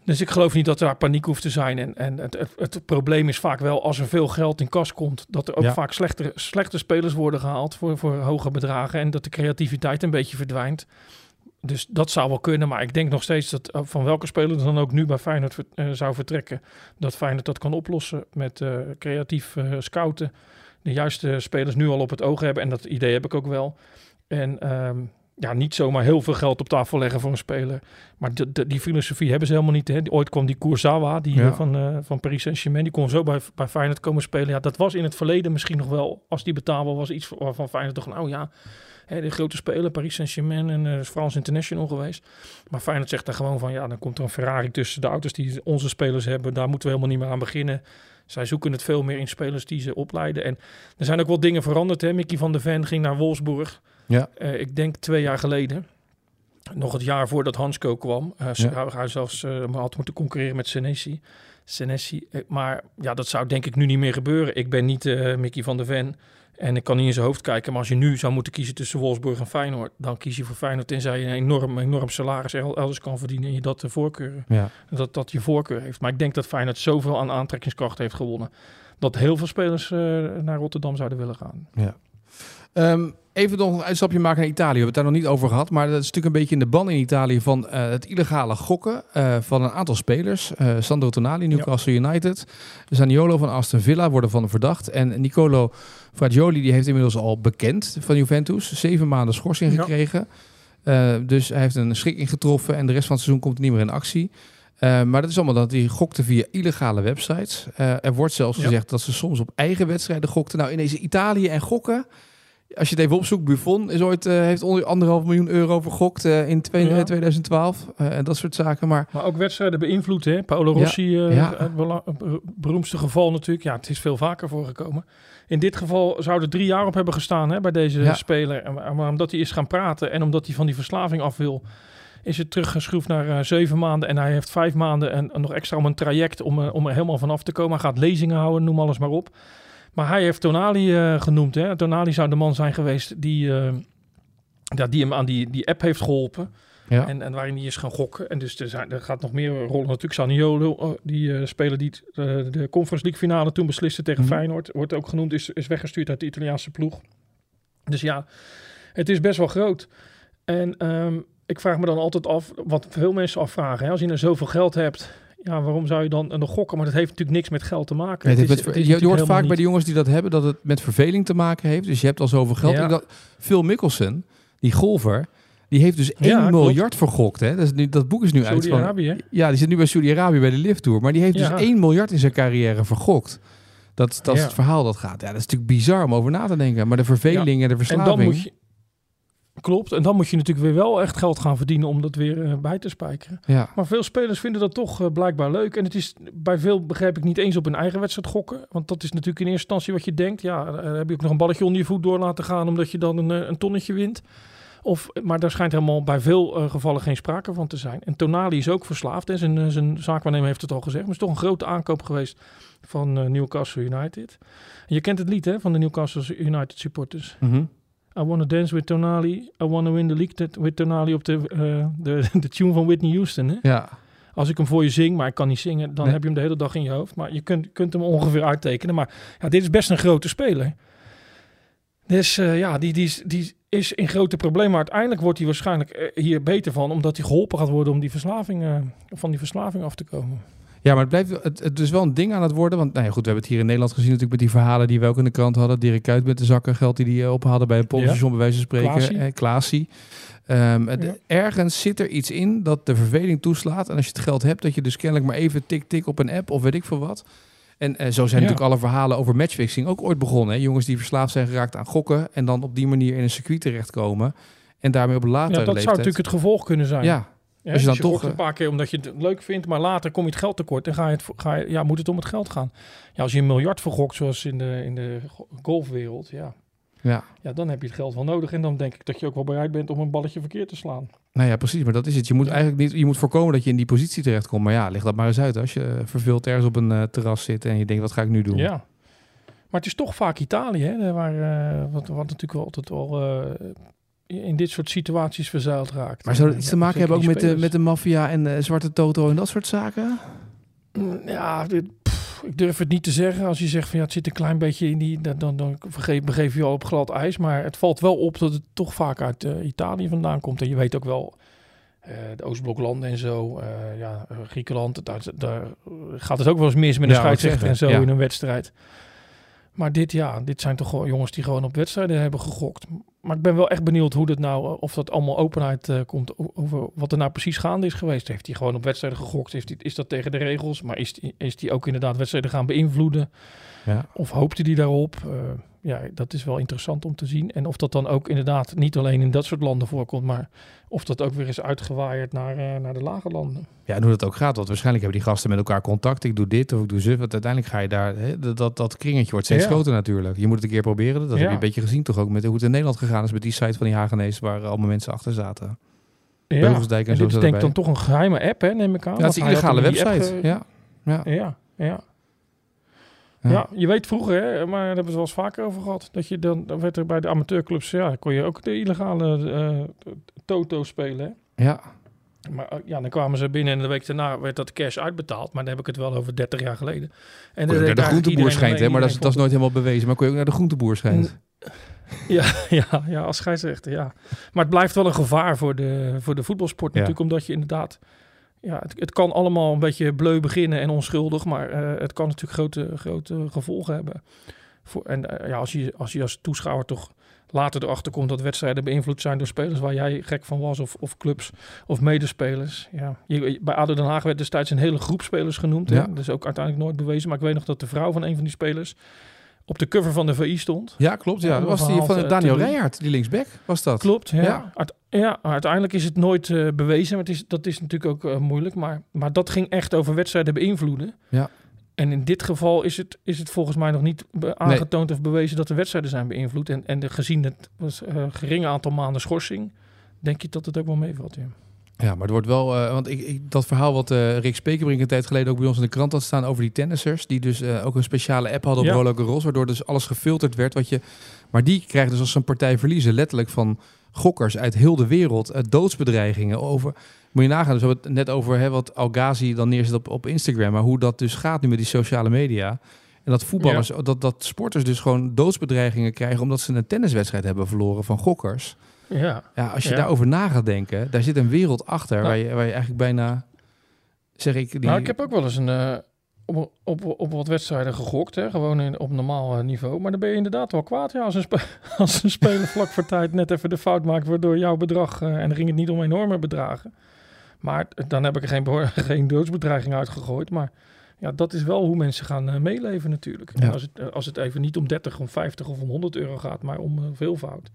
Dus ik geloof niet dat daar paniek hoeft te zijn. En, en het, het, het probleem is vaak wel als er veel geld in kas komt, dat er ook Ja. vaak slechte, slechte spelers worden gehaald voor, voor hoge bedragen. En dat de creativiteit een beetje verdwijnt. Dus dat zou wel kunnen. Maar ik denk nog steeds dat eh, van welke speler dan ook nu bij Feyenoord ver- eh, zou vertrekken. Dat Feyenoord dat kan oplossen met eh, creatief scouten. De juiste spelers nu al op het oog hebben. En dat idee heb ik ook wel. En ehm, ja, niet zomaar heel veel geld op tafel leggen voor een speler. Maar de, de- die filosofie hebben ze helemaal niet. Hè. Ooit kwam die Kurzawa die, Ja. van, van Paris Saint-Germain. Die kon zo bij, bij Feyenoord komen spelen. Ja, dat was in het verleden misschien nog wel, als die betaalbaar was, iets waarvan Feyenoord toch, nou ja, hè, de grote speler, Paris Saint-Germain en eh Frans International geweest. Maar Feyenoord zegt daar gewoon van, ja, dan komt er een Ferrari tussen de auto's die onze spelers hebben. Daar moeten we helemaal niet meer aan beginnen. Zij zoeken het veel meer in spelers die ze opleiden. En er zijn ook wel dingen veranderd. Hè. Mickey van der Ven ging naar Wolfsburg. Ja. Eh, ik denk twee jaar geleden. Nog het jaar voordat Hansko kwam. Eh, Ja. Hij zelfs eh, had moeten concurreren met Senesi. Senesi. maar ja, dat zou denk ik nu niet meer gebeuren. Ik ben niet Mickey van der Ven. En ik kan niet in zijn hoofd kijken. Maar als je nu zou moeten kiezen tussen Wolfsburg en Feyenoord... dan kies je voor Feyenoord tenzij je een enorm, enorm salaris el- elders kan verdienen... en je dat de voorkeur, Ja. dat, dat je voorkeur heeft. Maar ik denk dat Feyenoord zoveel aan aantrekkingskracht heeft gewonnen... dat heel veel spelers eh, naar Rotterdam zouden willen gaan. Ehm, even nog een uitstapje maken naar Italië. We hebben het daar nog niet over gehad. Maar dat is natuurlijk een beetje in de ban in Italië van eh, het illegale gokken eh, van een aantal spelers. Eh, Sandro Tonali, Newcastle United. Zaniolo van Aston Villa worden van verdacht. En Nicolo Fragioli die heeft inmiddels al bekend van Juventus. Zeven maanden schorsing Ja. gekregen. Dus hij heeft een schikking getroffen en de rest van het seizoen komt hij niet meer in actie. Maar dat is allemaal dat hij gokte via illegale websites. Er wordt zelfs Ja. gezegd dat ze soms op eigen wedstrijden gokten. Nou, in deze Italië en gokken. Als je het even opzoekt, Buffon is ooit, eh, heeft onder anderhalf miljoen euro vergokt eh, in twee- Ja. eh, 2012. eh, en dat soort zaken. Maar Maar ook wedstrijden beïnvloed, hè? Paolo Rossi, Ja. het beroemdste geval natuurlijk. Ja, het is veel vaker voorgekomen. In dit geval zou er drie jaar op hebben gestaan hè, bij deze speler. Maar, omdat hij is gaan praten en omdat hij van die verslaving af wil... is het teruggeschroefd naar zeven maanden. En hij heeft vijf maanden en, en nog extra om een traject om, om er helemaal vanaf te komen. Hij gaat lezingen houden, noem alles maar op. Maar hij heeft Tonali eh, genoemd. Hè? Tonali zou de man zijn geweest die, eh, ja, die hem aan die, die app heeft geholpen. ja, En, en waarin hij is gaan gokken. En dus er, zijn, er gaat nog meer rollen. Natuurlijk Saniolo, eh, die speler die de Conference League finale toen besliste tegen Mhm. Feyenoord. Wordt ook genoemd, is, is weggestuurd uit de Italiaanse ploeg. Dus ja, het is best wel groot. En ehm, ik vraag me dan altijd af, wat veel mensen afvragen. Hè? Als je nou zoveel geld hebt, ja, waarom zou je dan nog gokken? Maar dat heeft natuurlijk niks met geld te maken. het is- met- het is je, je hoort vaak bij de jongens die dat hebben dat het met verveling te maken heeft. Dus je hebt al zoveel geld. Ja. Ik dacht, Phil Mickelson, die golfer, die heeft dus 1 Ja, klopt. miljard vergokt. Hè? Dat, is nu, dat boek is nu uit? Ja, die zit nu bij Saudi-Arabië bij de Lift Tour. Maar die heeft Ja. dus 1 miljard in zijn carrière vergokt. Dat, dat is het verhaal dat gaat. Ja, dat is natuurlijk bizar om over na te denken. Maar de verveling en de En verslaving... dan moet je... Klopt, en dan moet je natuurlijk weer wel echt geld gaan verdienen om dat weer eh, bij te spijkeren. Ja, Maar veel spelers vinden dat toch eh, blijkbaar leuk. En het is bij veel, begrijp ik, niet eens op een eigen wedstrijd gokken. Want dat is natuurlijk in eerste instantie wat je denkt. Ja, eh, heb je ook nog een balletje onder je voet door laten gaan... omdat je dan een, een tonnetje wint. Of, maar daar schijnt helemaal bij veel gevallen geen sprake van te zijn. En Tonali is ook verslaafd. Hè. Zijn, zijn zaakwaarnemer heeft het al gezegd. Maar het is toch een grote aankoop geweest van Newcastle United. En je kent het lied hè, van de Newcastle United supporters. Mhm. I wanna dance with Tonali. I wanna win the league with Tonali op de, eh, de, de tune van Whitney Houston. Hè? ja. Als ik hem voor je zing, maar ik kan niet zingen, dan Nee. heb je hem de hele dag in je hoofd. Maar je kunt, kunt hem ongeveer uittekenen. Maar ja, dit is best een grote speler. Dus eh, ja, die, die, is, die is in grote problemen. Maar uiteindelijk wordt hij waarschijnlijk eh, hier beter van, omdat hij geholpen gaat worden om die verslaving, van die verslaving af te komen. Ja, maar het, blijft, het, het is wel een ding aan het worden. Want nou ja, goed, we hebben het hier in Nederland gezien natuurlijk met die verhalen die we ook in de krant hadden. Dirk Kuyt met de zakken geld die hij eh, ophaalde bij een polstation bij wijze van spreken. Klaasie. Eh, Klaasie. Ehm, het- Ja. Ergens zit er iets in dat de verveling toeslaat. En als je het geld hebt, dat je dus kennelijk maar even tik-tik op een app of weet ik veel wat. En eh, zo zijn Ja. natuurlijk alle verhalen over matchfixing ook ooit begonnen. Hè? Jongens die verslaafd zijn geraakt aan gokken en dan op die manier in een circuit terechtkomen. En daarmee op een latere Ja, dat leeftijd. zou natuurlijk het gevolg kunnen zijn. Ja, Ja, Als je dus dan toch, een paar keer omdat je het leuk vindt, maar later kom je het geld tekort en ga je het, ga je, ja, moet het om het geld gaan. Ja, als je een miljard vergokt, zoals in de, in de go- golfwereld, ja, ja. ja, dan heb je het geld wel nodig. En dan denk ik dat je ook wel bereid bent om een balletje verkeerd te slaan. Nou ja, precies. Maar dat is het. Je moet Ja. eigenlijk niet. Je moet voorkomen dat je in die positie terechtkomt. Maar ja, lig dat maar eens uit. Als je verveeld ergens op een eh, terras zit en je denkt, wat ga ik nu doen? Ja. Maar het is toch vaak Italië, hè, waar, eh, wat, wat natuurlijk wel altijd wel eh, in dit soort situaties verzeild raakt. Maar zou dat iets te maken hebben ook met de, met de maffia en eh, Zwarte Toto en dat soort zaken? Mm, Ja, dit, pff, ik durf het niet te zeggen. Als je zegt van ja, het zit een klein beetje in die, dan, dan, dan vergeef, begeef je je al op glad ijs. Maar het valt wel op dat het toch vaak uit eh, Italië vandaan komt. En je weet ook wel, eh, de Oostbloklanden en zo, eh, ja, Griekenland, daar, daar gaat het ook wel eens mis met een Ja, scheidsrechter en zo ja. in een wedstrijd. Maar dit, ja, dit zijn toch gewoon jongens die gewoon op wedstrijden hebben gegokt. Maar ik ben wel echt benieuwd hoe dat nou, eh, of dat allemaal openheid eh, komt over wat er nou precies gaande is geweest. Heeft hij gewoon op wedstrijden gegokt? Heeft hij, is dat tegen de regels? Maar is die, is die ook inderdaad wedstrijden gaan beïnvloeden? Ja. Of hoopte hij daarop? Eh, ja, dat is wel interessant om te zien. En of dat dan ook inderdaad niet alleen in dat soort landen voorkomt, maar of dat ook weer is uitgewaaid naar, eh, naar de lage landen. Ja, en hoe dat ook gaat. Want waarschijnlijk hebben die gasten met elkaar contact. Ik doe dit of ik doe zo. Want uiteindelijk ga je daar... Hè, dat, dat, dat kringetje wordt steeds Ja. groter natuurlijk. Je moet het een keer proberen. Dat heb je een beetje gezien toch ook met hoe het in Nederland gegaan is met die site van die Hagenees waar allemaal mensen achter zaten. Ja, Beugelsdijk en en zo dit is denk ik dan toch een geheime app, hè, neem ik aan. Ja, het is een illegale app website. ge- Ja. Ja. Ja, ja. Ja. Ja, je weet vroeger, hè, maar daar hebben we het wel eens vaker over gehad. Dat je dan, dan werd er bij de amateurclubs, ja, kon je ook de illegale eh, toto spelen. Hè? ja. Maar eh, ja, dan kwamen ze binnen en de week daarna werd dat cash uitbetaald. Maar dan heb ik het wel over 30 jaar geleden. En naar de groenteboer schijnt, hè? Maar dat is, dat is nooit helemaal bewezen. Maar kon je ook naar de groenteboer schijnt. Ja, ja, ja, als scheidsrechter, ja. Maar het blijft wel een gevaar voor de, voor de voetbalsport Ja. natuurlijk. Omdat je inderdaad... Ja, het, het kan allemaal een beetje bleu beginnen en onschuldig. Maar eh, het kan natuurlijk grote, grote gevolgen hebben. Voor, en eh, ja, als je, als je als toeschouwer toch later erachter komt... dat wedstrijden beïnvloed zijn door spelers waar jij gek van was... of, of clubs of medespelers. Ja. Je, bij ADO Den Haag werd destijds een hele groep spelers genoemd. Ja. Hè? Dat is ook uiteindelijk nooit bewezen. Maar ik weet nog dat de vrouw van een van die spelers... op de cover van de VI stond. Ja, klopt. Ja, dat was die van Daniel. Rijkaard, die linksback, was dat. Klopt, ja. Ja. Uite- ja, uiteindelijk is het nooit eh, bewezen. Maar het is, dat is natuurlijk ook eh, moeilijk. Maar, maar dat ging echt over wedstrijden beïnvloeden. Ja. En in dit geval is het, is het volgens mij nog niet aangetoond of bewezen dat de wedstrijden zijn beïnvloed. En, en de, gezien het was, eh, geringe aantal maanden schorsing, denk je dat het ook wel meevalt. Ja. Ja, maar het wordt wel... eh, want ik, ik, dat verhaal wat eh, Rick Spekerbrink een tijd geleden ook bij ons in de krant had staan over die tennissers, die dus eh, ook een speciale app hadden op Ja. Roland Garros, waardoor dus alles gefilterd werd. Wat je, maar die krijgen dus als ze een partij verliezen letterlijk van gokkers uit heel de wereld doodsbedreigingen over... Moet je nagaan, dus we hebben het net over hè, wat Algazi dan neerzet op, op Instagram, maar hoe dat dus gaat nu met die sociale media. En dat voetballers, dat, dat sporters dus gewoon doodsbedreigingen krijgen omdat ze een tenniswedstrijd hebben verloren van gokkers. Ja. Ja, als je Ja. daarover na gaat denken, daar zit een wereld achter Nou. waar, je, waar je eigenlijk bijna, zeg ik, die... Nou, ik heb ook wel eens een, eh, op, op, op wat wedstrijden gegokt, hè? gewoon in, op normaal eh, niveau. Maar dan ben je inderdaad wel kwaad ja, als, een als een speler vlak voor tijd net even de fout maakt, waardoor jouw bedrag, eh, en dan ging het niet om enorme bedragen. Maar dan heb ik er geen, geen doodsbedreiging uitgegooid. Maar ja, dat is wel hoe mensen gaan meeleven natuurlijk. Ja. Als, het, als het even niet om 30, om 50 of om 100 euro gaat, maar om eh, veelvoud.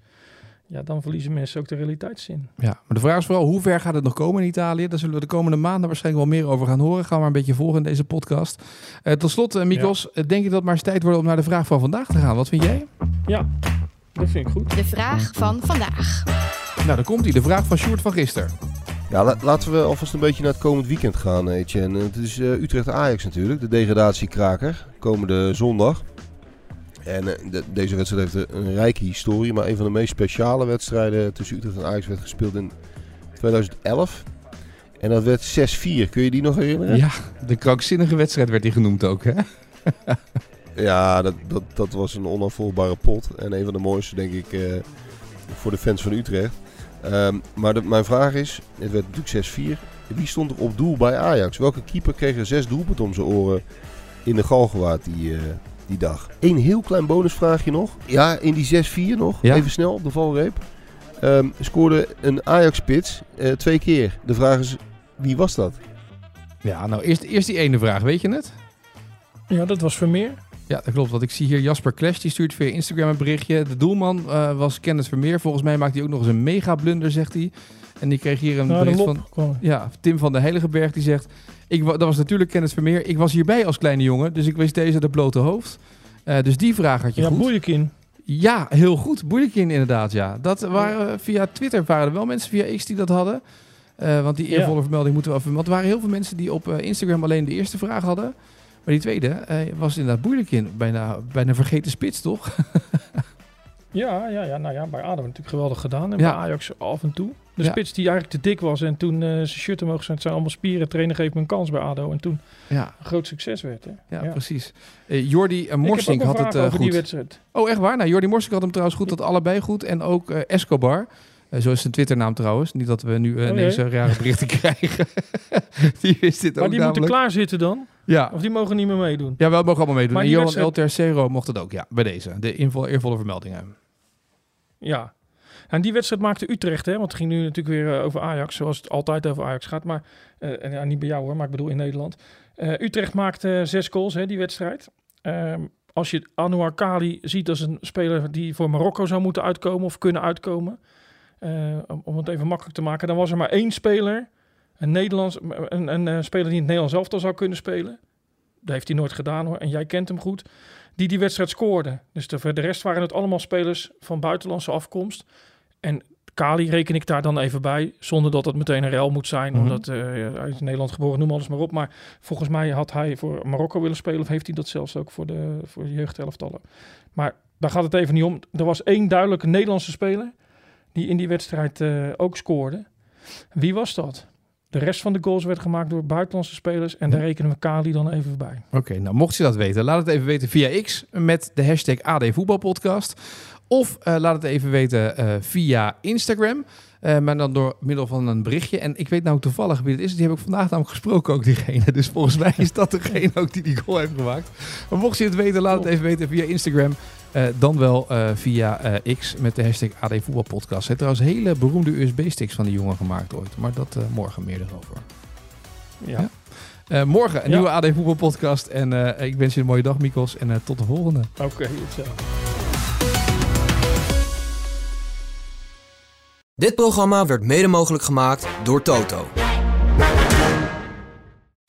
Ja, dan verliezen mensen ook de realiteitszin. Ja, maar de vraag is vooral, hoe ver gaat het nog komen in Italië? Daar zullen we de komende maanden waarschijnlijk wel meer over gaan horen. Gaan we maar een beetje volgen in deze podcast. Eh, tot slot, Mikos, eh, denk ik dat het maar eens tijd wordt om naar de vraag van vandaag te gaan. Wat vind jij? Ja, dat vind ik goed. De vraag van vandaag. Nou, dan komt hij. De vraag van Sjoerd van gisteren. Ja, la- laten we alvast een beetje naar het komend weekend gaan, Etienne. Het is eh, Utrecht-Ajax natuurlijk, de degradatiekraker, komende zondag. En eh, de- deze wedstrijd heeft een rijke historie, maar een van de meest speciale wedstrijden tussen Utrecht en Ajax werd gespeeld in 2011. En dat werd 6-4, kun je die nog herinneren? Ja, de krankzinnige wedstrijd werd die genoemd ook, hè? Ja, dat, dat, dat was een onafvolgbare pot. En een van de mooiste, denk ik, eh, voor de fans van Utrecht. Ehm, maar de- mijn vraag is, het werd natuurlijk 6-4. Wie stond er op doel bij Ajax? Welke keeper kreeg er zes doelpunten om zijn oren in de Galgenwaard die, eh, die dag? Eén heel klein bonusvraagje nog. Ja, in die 6-4 nog, Ja. even snel op de valreep. Ehm, scoorde een Ajax-spits eh, twee keer. De vraag is, wie was dat? Ja, nou, eerst, eerst die ene vraag. Weet je het? Ja, dat was Vermeer. Ja, dat klopt. Want ik zie hier Jasper Clash, die stuurt via Instagram een berichtje. De doelman eh, was Kenneth Vermeer. Volgens mij maakt hij ook nog eens een mega blunder, zegt hij. En die kreeg hier een Nou, bericht van... Ja, Tim van de Heiligenberg die zegt... Ik, dat was natuurlijk Kenneth Vermeer. Ik was hierbij als kleine jongen, dus ik wist deze de blote hoofd. Eh, dus die vraag had je Ja, goed. Ja, heel goed. Boeijekin inderdaad, ja. Dat waren eh, via Twitter waren er wel mensen via X die dat hadden. Want die Ja. eervolle vermelding moeten we even... Want er waren heel veel mensen die op Instagram alleen de eerste vraag hadden. Maar die tweede eh, was inderdaad Boeijekin. Bijna, bijna vergeten spits, toch? Ja, ja, ja, nou ja, bij ADO natuurlijk geweldig gedaan. En Ja. bij Ajax af en toe. De Ja. spits die eigenlijk te dik was en toen eh, zijn shirt omhoog zijn. Het zijn allemaal spieren. Trainer geeft me een kans bij ADO. En toen Ja, een groot succes werd. Hè? ja, precies. Jordi uh, heb Morsink had het die goed. wedstrijd. Oh, echt waar? Nou, Jordi Morsink had hem trouwens goed, dat allebei goed. En ook Escobar. Eh, zo is zijn Twitternaam trouwens. Niet dat we nu eh, Oh, ineens jee. eh, rare berichten krijgen. die wist dit Maar ook die moeten namelijk. klaar zitten dan? Ja. Of die mogen niet meer meedoen? ja, wel mogen allemaal meedoen. Maar En Johan El wedstrijd- Tercero mocht het ook. Ja, bij deze. De invol, eervolle vermeldingen. Ja. En die wedstrijd maakte Utrecht, hè? Want het ging nu natuurlijk weer over Ajax, zoals het altijd over Ajax gaat. Maar en, ja, niet bij jou hoor, maar ik bedoel in Nederland. Utrecht maakte zes goals, hè, die wedstrijd. Ehm, als je Anouar Kali ziet als een speler die voor Marokko zou moeten uitkomen of kunnen uitkomen, eh, om, het even makkelijk te maken, dan was er maar één speler, een Nederlands, een, een, speler die in het Nederlands elftal zou kunnen spelen. Dat heeft hij nooit gedaan hoor, en jij kent hem goed. Die die wedstrijd scoorde. Dus de, voor de rest waren het allemaal spelers van buitenlandse afkomst. En Kali reken ik daar dan even bij, zonder dat het meteen een rel moet zijn, Mhm. omdat eh, hij is in Nederland geboren, noem alles maar op. Maar volgens mij had hij voor Marokko willen spelen, of heeft hij dat zelfs ook voor de, voor de jeugdhelftallen. Maar daar gaat het even niet om. Er was één duidelijke Nederlandse speler die in die wedstrijd eh, ook scoorde. Wie was dat? De rest van de goals werd gemaakt door buitenlandse spelers en daar rekenen we Kali dan even bij. Oké, nou mocht je dat weten, laat het even weten via X met de hashtag AD Voetbalpodcast. Of eh, laat het even weten eh, via Instagram. maar dan door middel van een berichtje. En ik weet nou toevallig wie het is. Die heb ik vandaag namelijk gesproken ook, diegene. Dus volgens mij is dat degene ook die die goal heeft gemaakt. Maar mocht je het weten, laat het even weten via Instagram. Eh, dan wel eh, via eh, X met de hashtag AD Voetbalpodcast. Zijn trouwens hele beroemde USB-sticks van die jongen gemaakt ooit. Maar dat eh, morgen meer erover. Ja. Ja. Eh, morgen een Ja. nieuwe AD Voetbalpodcast. En eh, ik wens je een mooie dag, Mikos. En eh, tot de volgende. Oké, hetzelfde. Dit programma werd mede mogelijk gemaakt door Toto.